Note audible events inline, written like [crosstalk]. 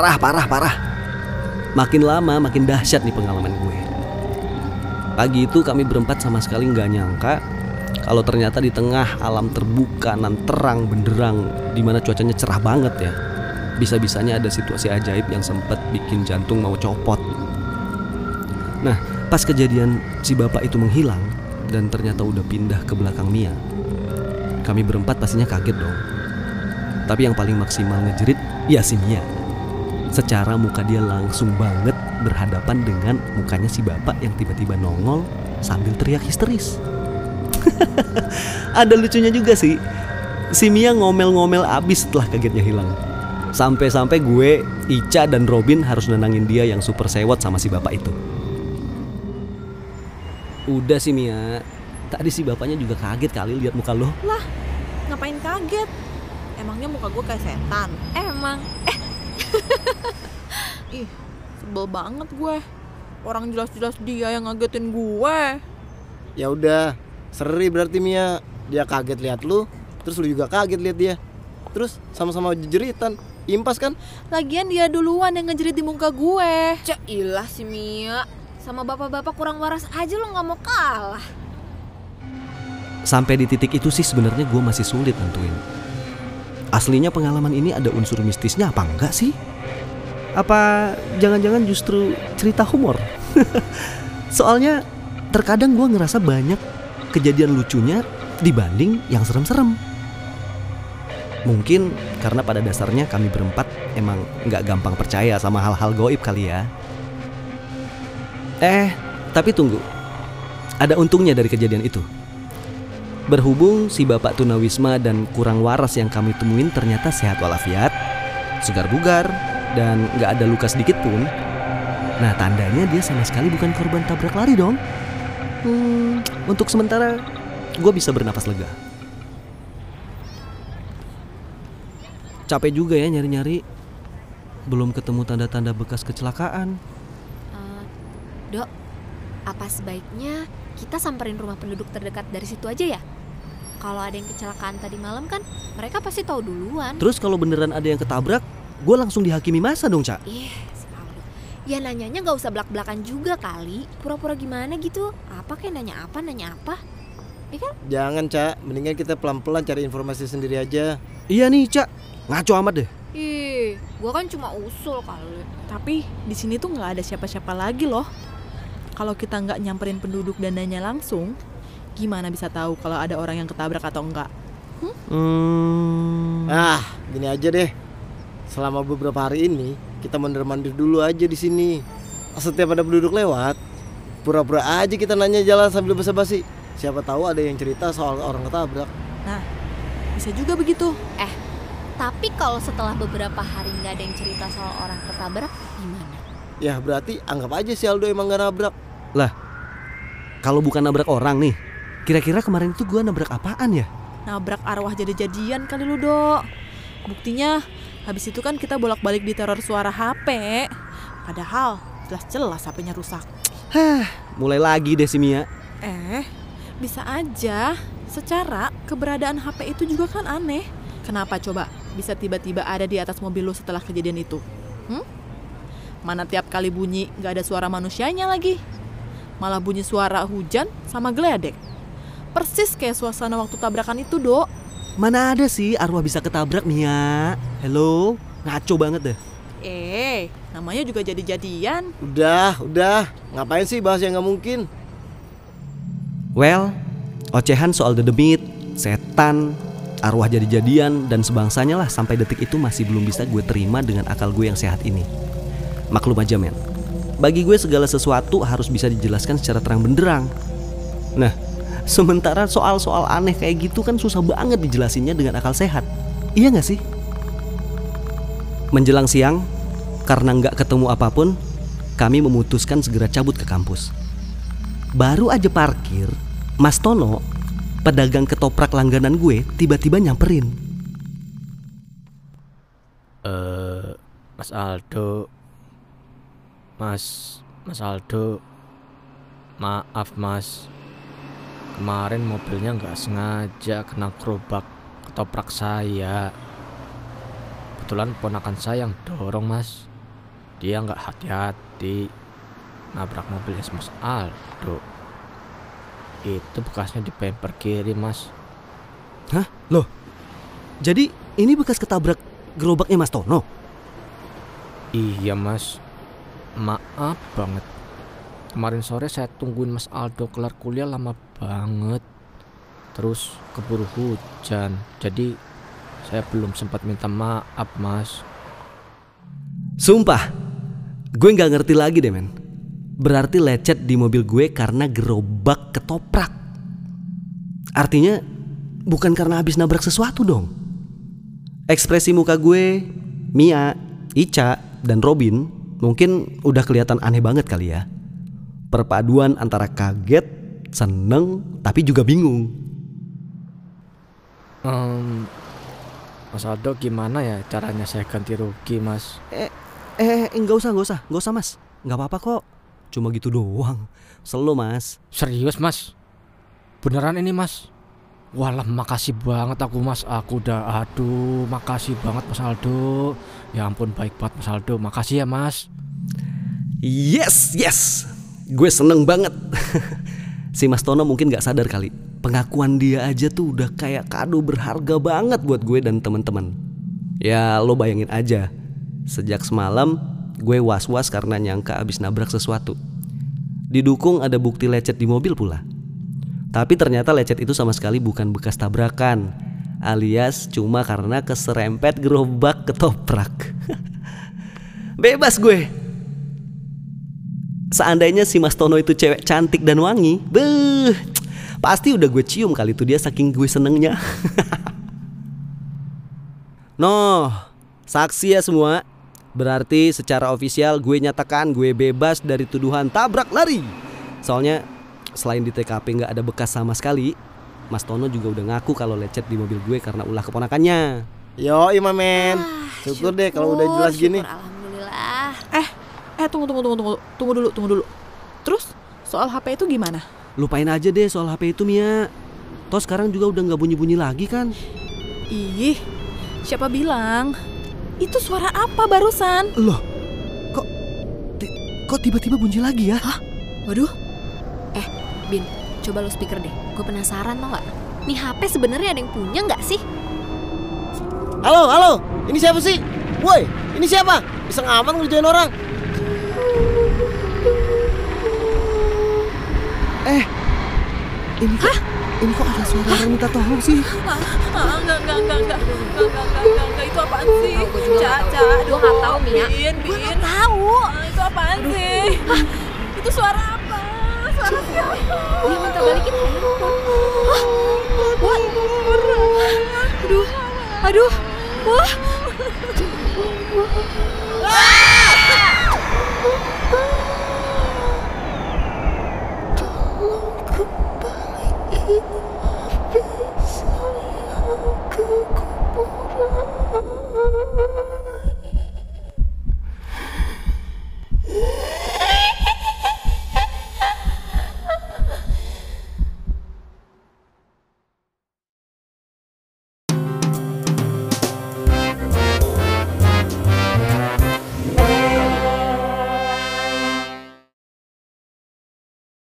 Parah, parah, parah. Makin lama makin dahsyat nih pengalaman gue. Pagi itu kami berempat sama sekali nggak nyangka kalau ternyata di tengah alam terbuka nan terang benderang di mana cuacanya cerah banget ya. Bisa-bisanya ada situasi ajaib yang sempat bikin jantung mau copot. Nah, pas kejadian si bapak itu menghilang dan ternyata udah pindah ke belakang Mia. Kami berempat pastinya kaget dong. Tapi yang paling maksimal ngejerit ya si Mia. Secara muka dia langsung banget berhadapan dengan mukanya si bapak yang tiba-tiba nongol sambil teriak histeris. [laughs] Ada lucunya juga sih. Si Mia ngomel-ngomel abis setelah kagetnya hilang. Sampai-sampai gue, Ica dan Robin harus nenangin dia yang super sewot sama si bapak itu. Udah sih Mia. Tadi si bapaknya juga kaget kali lihat muka lo. Lah, ngapain kaget? Emangnya muka gue kayak setan? Emang [laughs] Ih, sebel banget gue. Orang jelas-jelas dia yang ngagetin gue. Ya udah, seri berarti Mia. Dia kaget lihat lu, terus lu juga kaget lihat dia. Terus sama-sama jeritan. Impas kan? Lagian dia duluan yang ngejerit di muka gue. cek ilah si Mia sama bapak-bapak kurang waras aja lo nggak mau kalah. Sampai di titik itu sih sebenarnya gue masih sulit nentuin. Aslinya pengalaman ini ada unsur mistisnya apa enggak sih? Apa jangan-jangan justru cerita humor? [laughs] Soalnya terkadang gue ngerasa banyak kejadian lucunya dibanding yang serem-serem. Mungkin karena pada dasarnya kami berempat emang nggak gampang percaya sama hal-hal goib kali ya. Eh, tapi tunggu. Ada untungnya dari kejadian itu. Berhubung si bapak tunawisma dan kurang waras yang kami temuin ternyata sehat walafiat, segar bugar, dan nggak ada luka sedikit pun. Nah tandanya dia sama sekali bukan korban tabrak lari dong. Hmm, untuk sementara gue bisa bernapas lega. Capek juga ya nyari-nyari. Belum ketemu tanda-tanda bekas kecelakaan. Eh, dok, apa sebaiknya kita samperin rumah penduduk terdekat dari situ aja ya? Kalau ada yang kecelakaan tadi malam kan mereka pasti tahu duluan. Terus kalau beneran ada yang ketabrak, gue langsung dihakimi masa dong, Cak? Ih, si Aldo. Ya nanyanya nggak usah belak-belakan juga kali. Pura-pura gimana gitu? Apa kayak nanya apa, nanya apa? Ya kan? Jangan, Cak. Mendingan kita pelan-pelan cari informasi sendiri aja. Iya nih, Cak. Ngaco amat deh. Ih, gua kan cuma usul kali. Tapi di sini tuh nggak ada siapa-siapa lagi loh. Kalau kita nggak nyamperin penduduk dan nanya langsung, gimana bisa tahu kalau ada orang yang ketabrak atau enggak? Hmm. Ah, gini aja deh. Selama beberapa hari ini, kita mandir-mandir dulu aja di sini. Setiap ada penduduk lewat, pura-pura aja kita nanya jalan sambil basa-basi. Siapa tahu ada yang cerita soal orang ketabrak. Nah, bisa juga begitu. Eh, tapi kalau setelah beberapa hari nggak ada yang cerita soal orang ketabrak, gimana? Ya berarti anggap aja si Aldo emang gak nabrak. Kalau bukan nabrak orang nih, kira-kira kemarin itu gue nabrak apaan ya? Nabrak arwah jadi-jadian kali lu, Dok. Buktinya, habis itu kan kita bolak-balik di teror suara HP. Padahal, jelas-jelas HP-nya rusak. Hah, mulai lagi deh si Mia. Eh, bisa aja. Secara keberadaan HP itu juga kan aneh. Kenapa coba bisa tiba-tiba ada di atas mobil lu setelah kejadian itu? Hmm? Mana tiap kali bunyi gak ada suara manusianya lagi. Malah bunyi suara hujan sama geledek. Persis kayak suasana waktu tabrakan itu, Dok. Mana ada sih arwah bisa ketabrak Mia? Hello, ngaco banget deh. Eh, namanya juga jadi-jadian. Udah, udah. Ngapain sih bahas yang gak mungkin? Well, ocehan soal the demit, setan, arwah jadi-jadian, dan sebangsanya lah sampai detik itu masih belum bisa gue terima dengan akal gue yang sehat ini. Maklum aja men, bagi gue segala sesuatu harus bisa dijelaskan secara terang benderang. Nah, sementara soal-soal aneh kayak gitu kan susah banget dijelasinnya dengan akal sehat. Iya gak sih? Menjelang siang, karena nggak ketemu apa pun, kami memutuskan segera cabut ke kampus. Baru aja parkir, Mas Tono, pedagang ketoprak langganan gue, tiba-tiba nyamperin. Eh, Mas Aldo. Mas, Mas Aldo. Maaf, Mas. Kemarin mobilnya nggak sengaja kena gerobak ketoprak saya. Kebetulan ponakan saya yang dorong, Mas. dia nggak hati-hati nabrak mobilnya Mas Aldo. Itu bekasnya di bumper kiri mas. Hah? Loh? Jadi ini bekas ketabrak gerobaknya Mas Tono? Iya mas, maaf banget. Kemarin sore saya tungguin Mas Aldo kelar kuliah lama banget. Terus keburu hujan, jadi saya belum sempat minta maaf mas. Sumpah, gue nggak ngerti lagi deh men. Berarti lecet di mobil gue karena gerobak ketoprak. Artinya bukan karena habis nabrak sesuatu dong. Ekspresi muka gue, Mia, Ica, dan Robin mungkin udah kelihatan aneh banget kali ya. Perpaduan antara kaget, seneng, tapi juga bingung. Em, mas Aldo gimana ya caranya saya ganti rugi mas? Eh, eh, nggak usah, nggak usah, nggak usah mas. Nggak apa-apa kok. Cuma gitu doang. Selo mas. Serius mas? Beneran ini mas? Walah makasih banget aku mas Aku udah aduh makasih banget mas Aldo Ya ampun baik banget mas Aldo Makasih ya mas Yes, yes. Gue seneng banget. [laughs] si Mas Tono mungkin gak sadar kali. Pengakuan dia aja tuh udah kayak kado berharga banget buat gue dan teman-teman. Ya lo bayangin aja. Sejak semalam gue was-was karena nyangka abis nabrak sesuatu. Didukung ada bukti lecet di mobil pula. Tapi ternyata lecet itu sama sekali bukan bekas tabrakan. Alias cuma karena keserempet gerobak ketoprak. [laughs] Bebas gue. Seandainya si Mas Tono itu cewek cantik dan wangi, beuh, pasti udah gue cium kali itu dia saking gue senengnya. [laughs] noh, saksi ya semua. Berarti secara ofisial gue nyatakan gue bebas dari tuduhan tabrak lari. Soalnya selain di TKP nggak ada bekas sama sekali, Mas Tono juga udah ngaku kalau lecet di mobil gue karena ulah keponakannya. Yo, Ima men. Syukur deh kalau udah jelas gini. syukur, Alhamdulillah. Eh tunggu tunggu tunggu tunggu tunggu dulu tunggu dulu. Terus soal HP itu gimana? Lupain aja deh soal HP itu Mia. Toh sekarang juga udah nggak bunyi-bunyi lagi kan? Ih, siapa bilang? Itu suara apa barusan? Loh, kok ti- kok tiba-tiba bunyi lagi ya? Waduh. Eh, Bin, coba lo speaker deh. Gue penasaran tau gak? Nih HP sebenarnya ada yang punya nggak sih? Halo, halo. Ini siapa sih? Woi, ini siapa? Bisa ngaman ngerjain orang. Eh, ini kok, ini kok ada suara orang minta tolong sih? Ah, enggak, enggak, enggak, enggak, enggak, enggak, enggak, enggak, enggak, itu apaan sih? Tahu, gua juga Caca, tahu. Gua aduh, nggak tahu, Mia. Bin, Gue Bin. nggak tahu. Ah, itu apaan sih? itu suara apa? Suara siapa? Dia minta balikin handphone. Hah? What? Aduh, aduh, wah. Sayang